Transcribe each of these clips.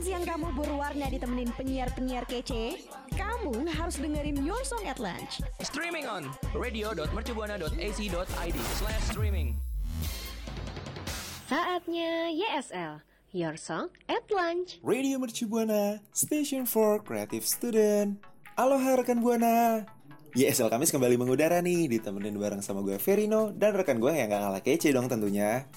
Makan siang kamu berwarna ditemenin penyiar-penyiar kece? Kamu harus dengerin Your Song at Lunch. Streaming on radio.mercubuana.ac.id slash streaming. Saatnya YSL, Your Song at Lunch. Radio Mercu Buana, Station for Creative Student. Aloha rekan Buana. YSL Kamis kembali mengudara nih, ditemenin bareng sama gue Verino dan rekan gue yang gak kalah kece dong tentunya.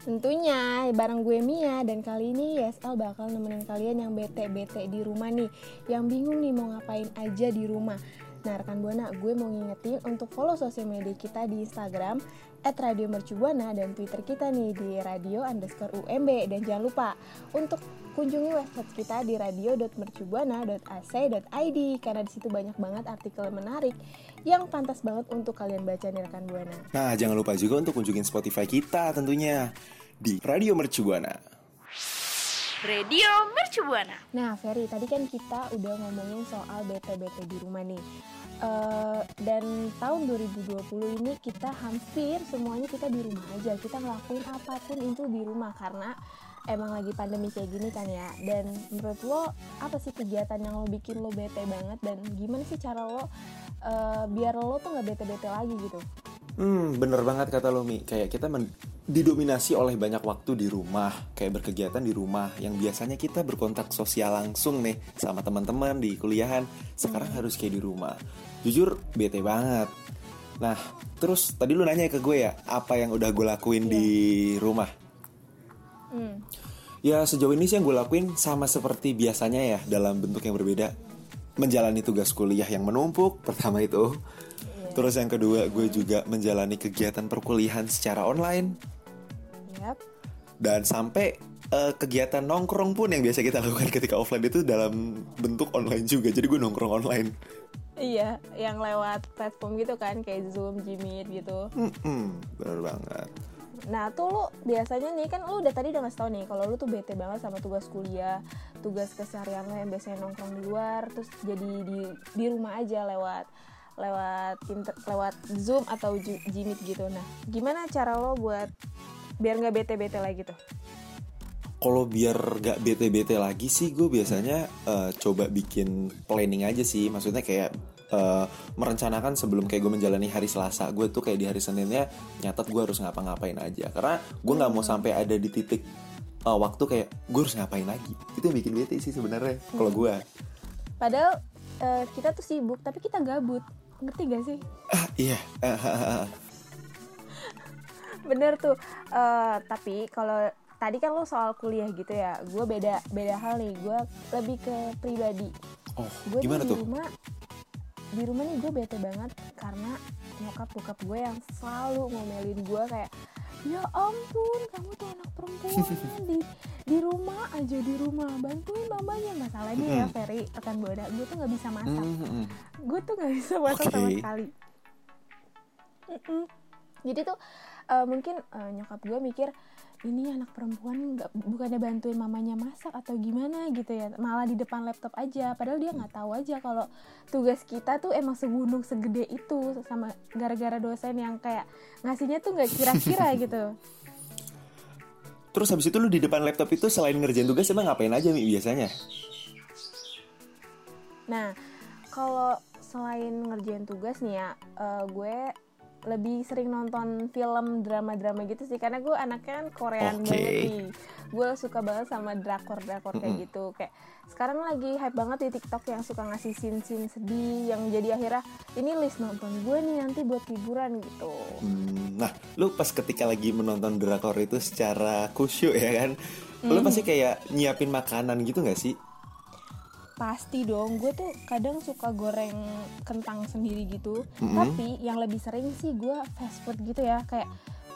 Tentunya bareng gue Mia dan kali ini YSL bakal nemenin kalian yang bete-bete di rumah nih Yang bingung nih mau ngapain aja di rumah. Nah rekan Buana gue mau ngingetin untuk follow sosial media kita di Instagram at Radio Mercubuana dan Twitter kita nih di radio underscore UMB Dan jangan lupa untuk kunjungi website kita di radio.mercubuana.ac.id Karena di situ banyak banget artikel menarik yang pantas banget untuk kalian baca nih rekan Buana Nah, jangan lupa juga untuk kunjungin Spotify kita tentunya di Radio Mercu Buana. Radio Mercu Buana. Nah, Ferry, tadi kan kita udah ngomongin soal bete-bete di rumah nih. Eh, dan tahun 2020 ini kita hampir semuanya kita di rumah aja. Kita ngelakuin apa pun itu di rumah karena emang lagi pandemi kayak gini kan ya. Dan menurut lo apa sih kegiatan yang lo bikin lo bete banget dan gimana sih cara lo eh, biar lo tuh nggak bete-bete lagi gitu? Hmm, bener banget kata lo Mi. Kayak kita men- didominasi oleh banyak waktu di rumah, kayak berkegiatan di rumah yang biasanya kita berkontak sosial langsung nih sama teman-teman di kuliahan. Sekarang harus kayak di rumah. Jujur bete banget. Nah, terus tadi lu nanya ke gue ya, apa yang udah gue lakuin di rumah? Hmm. Ya sejauh ini sih yang gue lakuin sama seperti biasanya ya dalam bentuk yang berbeda Menjalani tugas kuliah yang menumpuk pertama itu Terus yang kedua gue juga menjalani kegiatan perkuliahan secara online Yap. Dan sampai eh, kegiatan nongkrong pun yang biasa kita lakukan ketika offline itu dalam bentuk online juga Jadi gue nongkrong online Iya, yang lewat platform gitu kan kayak Zoom, Jimit gitu. Hmm, bener banget Nah tuh lu biasanya nih kan lu udah tadi udah ngasih tau nih kalau lu tuh bete banget sama tugas kuliah, tugas keseharian lo yang biasanya nongkrong di luar, terus jadi di di rumah aja lewat lewat inter, lewat Zoom atau Jimit gitu. Nah gimana cara lo buat biar nggak bete-bete lagi tuh? Kalau biar gak bete-bete lagi sih gue biasanya eh, coba bikin planning aja sih Maksudnya kayak eh, merencanakan sebelum kayak gue menjalani hari Selasa. Gue tuh kayak di hari Seninnya nyatet gue harus ngapa-ngapain aja. Karena gue gak mau sampai ada di titik eh, waktu kayak gue harus ngapain lagi. Itu yang bikin bete sih sebenarnya kalau gue Padahal eh, kita tuh sibuk tapi kita gabut, ngerti gak sih? Ah iya. Bener tuh. Eh, tapi kalau tadi kan lo soal kuliah gitu ya gue beda beda hal nih. Gue lebih ke pribadi. Oh gue gimana di tuh? rumah di rumah nih gue bete banget karena nyokap bokap gue yang selalu ngomelin gue kayak ya ampun kamu tuh anak perempuan di di rumah aja di rumah bantuin mamanya masalahnya ya Mm-mm. Ferry rekan boda gue tuh nggak bisa masak hmm, gue tuh nggak bisa masak sama Oke. sekali Mm-mm. jadi tuh eh, mungkin eh, nyokap gue mikir ini anak perempuan nggak bukannya bantuin mamanya masak atau gimana gitu ya malah di depan laptop aja padahal dia nggak tahu aja kalau tugas kita tuh emang segunung segede itu sama gara-gara dosen yang kayak ngasihnya tuh nggak kira-kira gitu Terus habis itu lu di depan laptop itu selain ngerjain tugas emang ngapain aja Mi biasanya? Nah, kalau selain ngerjain tugas nih ya, eh, gue lebih sering nonton film drama-drama gitu sih karena gue anaknya kan Korean Oke. banget nih. Gue suka banget sama drakor-drakor kayak Mm-mm. gitu. Kayak sekarang lagi hype banget di TikTok yang suka ngasih scene-scene sedih yang jadi akhirnya ini list nonton gue nih nanti buat hiburan gitu. Hmm, nah, lu pas ketika lagi menonton drakor itu secara khusyuk ya kan, lu pasti kayak nyiapin makanan gitu nggak sih? Pasti dong, gue tuh kadang suka goreng kentang sendiri gitu. Mm-mm. Tapi yang lebih sering sih gue fast food gitu ya, kayak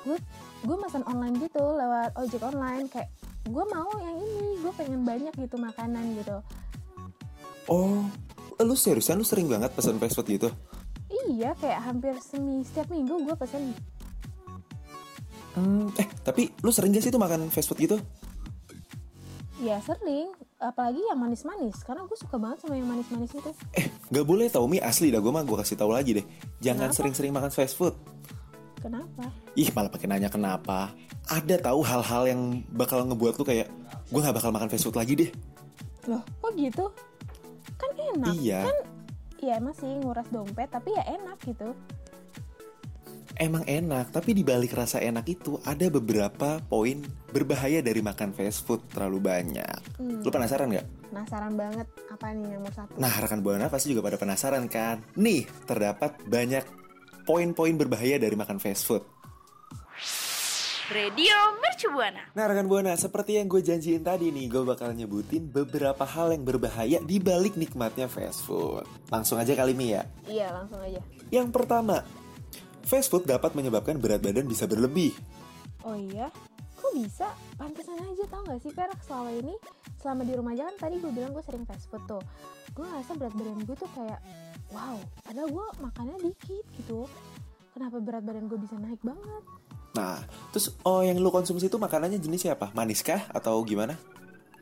gue gue pesan online gitu lewat ojek online kayak gue mau yang ini, gue pengen banyak gitu makanan gitu. Oh, lu seriusan lu sering banget pesan fast food gitu? Iya, kayak hampir semi setiap minggu gue pesen. Hmm, eh, tapi lu sering gak sih tuh makan fast food gitu? Ya sering, apalagi yang manis-manis, karena gue suka banget sama yang manis-manis itu. Eh, gak boleh tau Mi asli dah gue mah gue kasih tahu lagi deh. Jangan Kenapa? sering-sering makan fast food. Kenapa? Ih, malah pakai nanya kenapa. Ada tahu hal-hal yang bakal ngebuat lu kayak gue nggak bakal makan fast food lagi deh. loh kok gitu kan enak Iya. kan ya emang sih nguras dompet tapi ya enak gitu Emang enak, tapi di balik rasa enak itu ada beberapa poin berbahaya dari makan fast food terlalu banyak. Hmm. Lu penasaran nggak? penasaran banget apa nih nomor satu Nah, rekan Buana pasti juga pada penasaran kan? Nih, terdapat banyak poin-poin berbahaya dari makan fast food. Radio Mercu Buana. Nah, rekan Buana, seperti yang gue janjiin tadi nih, gue bakal nyebutin beberapa hal yang berbahaya di balik nikmatnya fast food. Langsung aja kali Mi ya. iya langsung aja Yang pertama, fast food dapat menyebabkan berat badan bisa berlebih. oh iya kok bisa pantesan aja tau gak sih per selama ini selama di rumah aja kan tadi gue bilang gue sering fast food tuh gue ngerasa berat badan gue tuh kayak wow padahal gue makannya dikit gitu kenapa berat badan gue bisa naik banget Nah, terus oh yang lu konsumsi itu makanannya jenisnya apa? Manis kah atau gimana?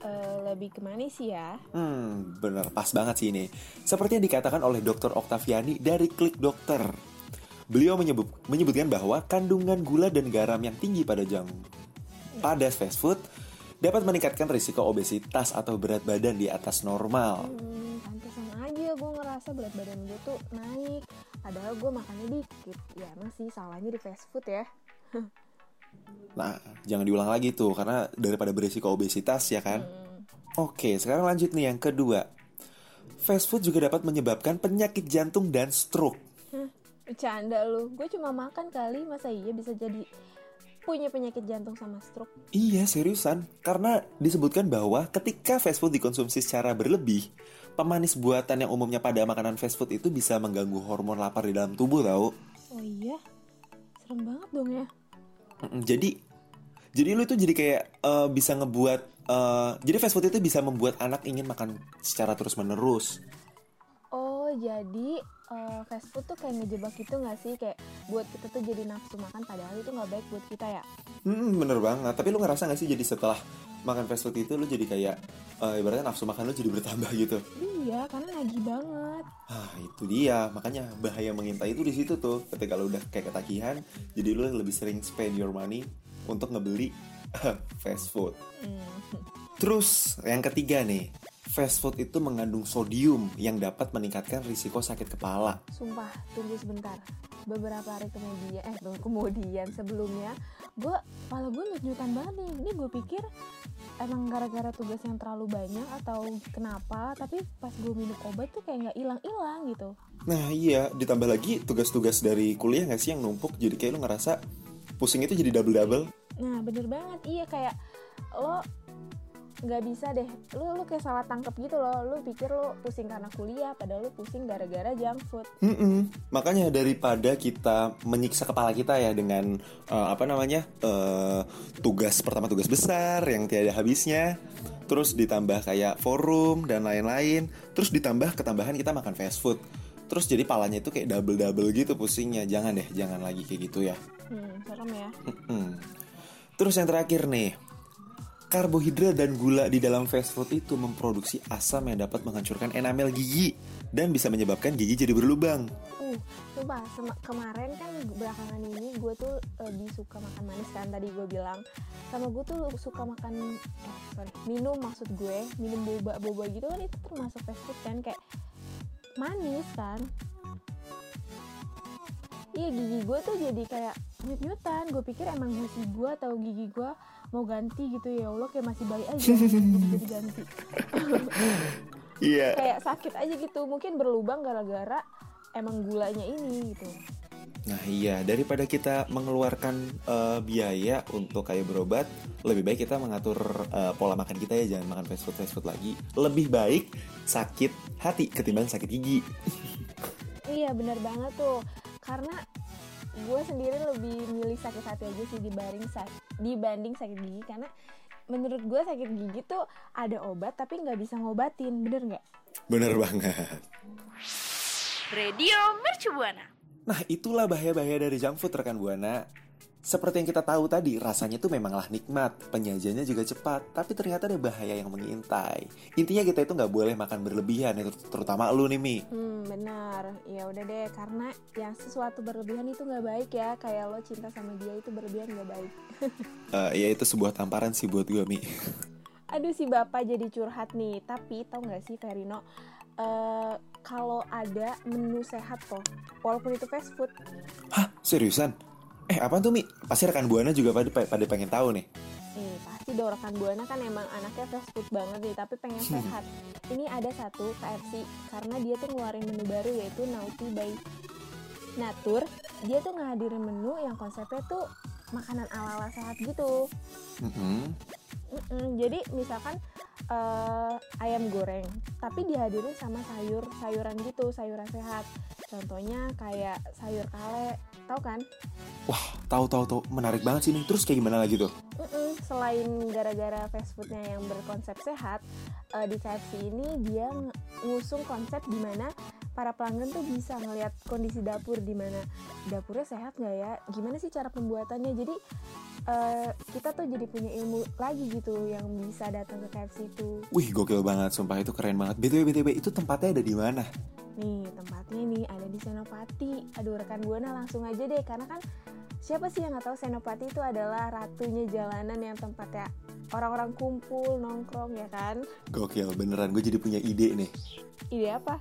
Eh, lebih ke manis ya Hmm, bener pas banget sih ini. Seperti yang dikatakan oleh Dr. Oktaviani dari Klik Dokter. Beliau menyebut, menyebutkan bahwa kandungan gula dan garam yang tinggi pada jam pada fast food dapat meningkatkan risiko obesitas atau berat badan di atas normal. Hmm, pantesan aja gue ngerasa berat badan gue tuh naik padahal gue makannya dikit ya emang sih salahnya di fast food ya Nah, jangan diulang lagi tuh karena daripada berisiko obesitas ya kan. Oke, sekarang lanjut nih yang kedua. Fast food juga dapat menyebabkan penyakit jantung dan stroke. Bercanda lu. Gue cuma makan kali masa iya bisa jadi punya penyakit jantung sama stroke? Iya seriusan, karena disebutkan bahwa ketika fast food dikonsumsi secara berlebih, pemanis buatan yang umumnya pada makanan fast food itu bisa mengganggu hormon lapar di dalam tubuh tau. oh iya? Serem banget dong ya. Jadi, jadi lu itu jadi kayak eh, bisa ngebuat, eh, jadi fast food itu bisa membuat anak ingin makan secara terus jadi eh, fast food tuh kayak ngejebak gitu gak sih kayak buat kita tuh jadi nafsu makan padahal itu nggak baik buat kita ya Hmm, bener banget. Tapi lu ngerasa gak sih jadi setelah makan fast food itu lu jadi kayak eh, ibaratnya nafsu makan lu jadi bertambah gitu. iya karena nagih banget Ah itu dia makanya bahaya mengintai itu di situ tuh. Ketika lu udah kayak ketagihan, jadi lu lebih sering spend your money untuk ngebeli fast food. Hmm. Terus yang ketiga nih, fast food itu mengandung sodium yang dapat meningkatkan risiko sakit kepala. Sumpah, tunggu sebentar. Beberapa hari kemudian, eh belum kemudian sebelumnya, gue kepala gue nyut-nyutan banget nih. Ini gue pikir emang gara-gara tugas yang terlalu banyak atau kenapa, tapi pas gue minum obat tuh kayak nggak hilang-hilang gitu. Nah iya, ditambah lagi tugas-tugas dari kuliah gak sih yang numpuk, jadi kayak lu ngerasa pusing itu jadi double-double. Nah bener banget, iya kayak lo nggak bisa deh, lu lu kayak salah tangkep gitu loh. Lu pikir lu pusing karena kuliah, padahal lu pusing gara-gara junk food. Mm-mm. Makanya daripada kita menyiksa kepala kita ya dengan eh, apa namanya eh, tugas pertama tugas besar yang tiada habisnya, terus ditambah kayak forum dan lain-lain, terus ditambah ketambahan kita makan fast food, terus jadi palanya itu kayak double double gitu pusingnya. Jangan deh, jangan lagi kayak gitu ya. Hmm, serem ya. Mm-mm. Terus yang terakhir nih, karbohidrat dan gula di dalam fast food itu memproduksi asam yang dapat menghancurkan enamel gigi dan bisa menyebabkan gigi jadi berlubang. Uh, kemarin kan belakangan ini gue tuh lebih suka makan manis kan tadi gue bilang. Sama gue tuh suka makan eh sorry minum maksud gue minum boba boba gitu kan itu termasuk fast food kan kayak manis kan. Iya gigi gue tuh jadi kayak nyut nyutan gue pikir emang gigi gue atau gigi gue mau ganti gitu ya allah kayak masih bayi aja belum jadi ganti Iya. kayak sakit aja gitu mungkin berlubang gara-gara emang gulanya ini gitu Nah iya, daripada kita mengeluarkan eh, biaya untuk kayak berobat, lebih baik kita mengatur eh, pola makan kita ya, jangan makan fast food fast food lagi. Lebih baik sakit hati ketimbang sakit gigi. Iya bener banget tuh karena gue sendiri lebih milih sakit hati aja sih dibanding sak- dibanding sakit gigi karena menurut gue sakit gigi tuh ada obat tapi nggak bisa ngobatin bener nggak? Bener banget. Radio Mercu Buana. Nah itulah bahaya-bahaya dari junk food rekan buana. Seperti yang kita tahu tadi, rasanya tuh memanglah nikmat, penyajiannya juga cepat, tapi ternyata ada bahaya yang mengintai. Intinya kita itu nggak boleh makan berlebihan, terutama lu nih Mi. Hmm benar ya udah deh karena yang sesuatu berlebihan itu nggak baik ya kayak lo cinta sama dia itu berlebihan nggak baik. Eh, ya itu sebuah tamparan sih buat gue Mi. Aduh si bapak jadi curhat nih. Tapi tau nggak sih Verino? eh, kalau ada menu sehat tuh, walaupun itu fast food, Hah, seriusan? Eh, apaan tuh, Mi? Pasti rekan Buana juga pada, pada pengen tahu nih. Eh, pasti Dorakan Buana kan emang anaknya fast food banget nih, tapi pengen sehat. Ini ada satu KFC karena dia tuh ngeluarin menu baru yaitu Naughty by Natur. Dia tuh ngehadirin menu yang konsepnya tuh makanan ala-ala sehat gitu. Mm-mm, jadi misalkan eh, ayam goreng, tapi dihadirin sama sayur sayuran gitu, sayuran sehat. Contohnya kayak sayur kale, tau kan? Wah, tahu tahu tahu, menarik banget sih nih. Terus kayak gimana lagi tuh? Mm-mm, selain gara-gara fast foodnya yang berkonsep sehat, eh, di KFC ini dia ng- ngusung konsep di mana para pelanggan tuh bisa ngelihat kondisi dapur di mana dapurnya sehat nggak ya, gimana sih cara pembuatannya. Jadi eh, kita tuh jadi punya ilmu lagi gitu yang bisa datang ke KFC itu. Wih, gokil banget, sumpah itu keren banget. BTW BTW itu tempatnya ada di mana? Nih tempatnya nih ada di Senopati. Aduh rekan buana langsung aja deh karena kan siapa sih yang nggak tahu Senopati itu adalah ratunya jalanan yang tempatnya orang-orang kumpul nongkrong ya kan. Gokil, beneran gue jadi punya ide nih. Ide apa?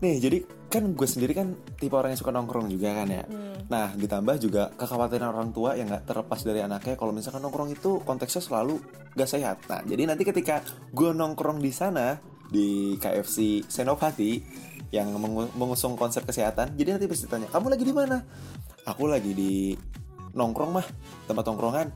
Nih, jadi kan gue sendiri kan tipe orang yang suka nongkrong juga kan ya. Hmm. Nah, ditambah juga kekhawatiran orang tua yang nggak terlepas dari anaknya kalau misalkan nongkrong itu konteksnya selalu gak sehat. Nah, jadi nanti ketika gue nongkrong di sana di KFC Senopati yang mengu- mengusung konsep kesehatan, jadi nanti pasti tanya, "Kamu lagi di mana?" Aku lagi di nongkrong mah, tempat nongkrongan.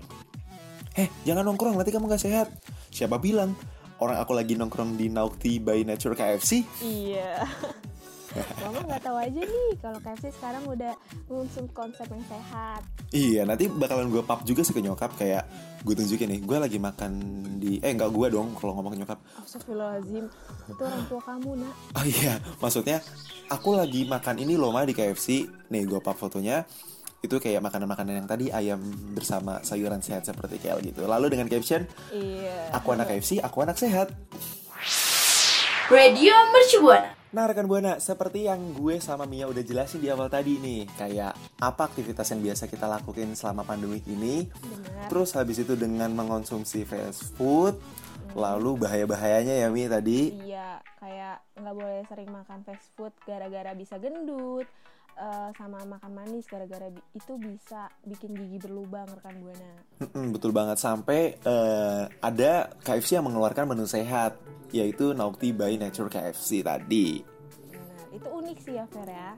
Eh, jangan nongkrong, nanti kamu gak sehat. Siapa bilang? Orang aku lagi nongkrong di Naughty by Nature KFC. Iya. Mama nggak tahu aja nih kalau KFC sekarang udah ngusung konsep yang sehat. Iya, nanti bakalan gue pap juga sih ke nyokap kayak gue tunjukin nih, gue lagi makan di eh enggak gue dong kalau ngomong ke nyokap. Astagfirullahaladzim, itu orang tua kamu nak. Oh iya, maksudnya aku lagi makan ini loh mah di KFC. Nih gue pap fotonya. Itu kayak makanan-makanan yang tadi ayam bersama sayuran sehat seperti kale gitu. Lalu dengan caption, Iya. aku anak KFC, aku anak sehat. Radio Mercubuana. Nah rekan Buana, seperti yang gue sama Mia udah jelasin di awal tadi nih Kayak apa aktivitas yang biasa kita lakuin selama pandemi ini Benar. Terus habis itu dengan mengonsumsi fast food Lalu bahaya-bahayanya ya Mi tadi Iya, kayak nggak boleh sering makan fast food gara-gara bisa gendut. Eh, sama makan manis gara-gara bi- itu bisa bikin gigi berlubang rekan buana. Mm-mm, Betul banget, sampai eh, ada KFC yang mengeluarkan menu sehat Yaitu Naughty by Nature KFC tadi Benar, itu unik sih ya Fer ya.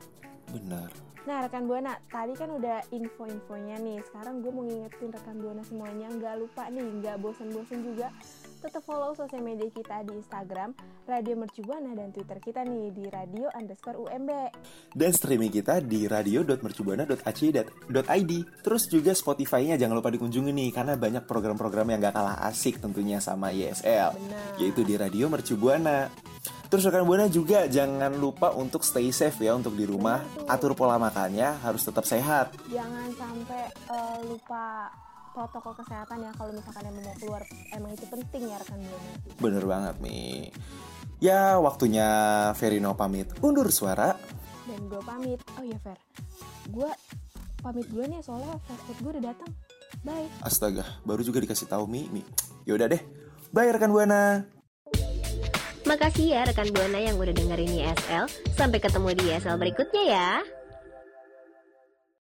Benar Nah rekan buana, tadi kan udah info-infonya nih. Sekarang gue mau ngingetin rekan buana semuanya, nggak lupa nih, nggak bosen-bosen juga. Tetap follow sosial media kita di Instagram, Radio Mercubuana dan Twitter kita nih di radio underscore UMB. Dan streaming kita di radio.mercubuana.ac.id Terus juga Spotify-nya jangan lupa dikunjungi nih Karena banyak program-program yang gak kalah asik tentunya sama YSL Benar. Yaitu di Radio Mercubuana Terus rekan Buana juga jangan lupa untuk stay safe ya untuk di rumah. Atur pola makannya harus tetap sehat Jangan sampai eh, lupa protokol kesehatan ya kalau misalkan emang mau keluar emang itu penting ya rekan buana. Bener banget nih Ya waktunya Verino pamit undur suara Dan gue pamit. Oh iya Fer, gue pamit dulu nih soalnya fast food gue udah datang. Bye. Astaga baru juga dikasih tahu Mi, Mi. Yaudah deh Bye rekan Buana Makasih ya rekan Buana yang udah dengerin ISL. Sampai ketemu di ISL berikutnya ya.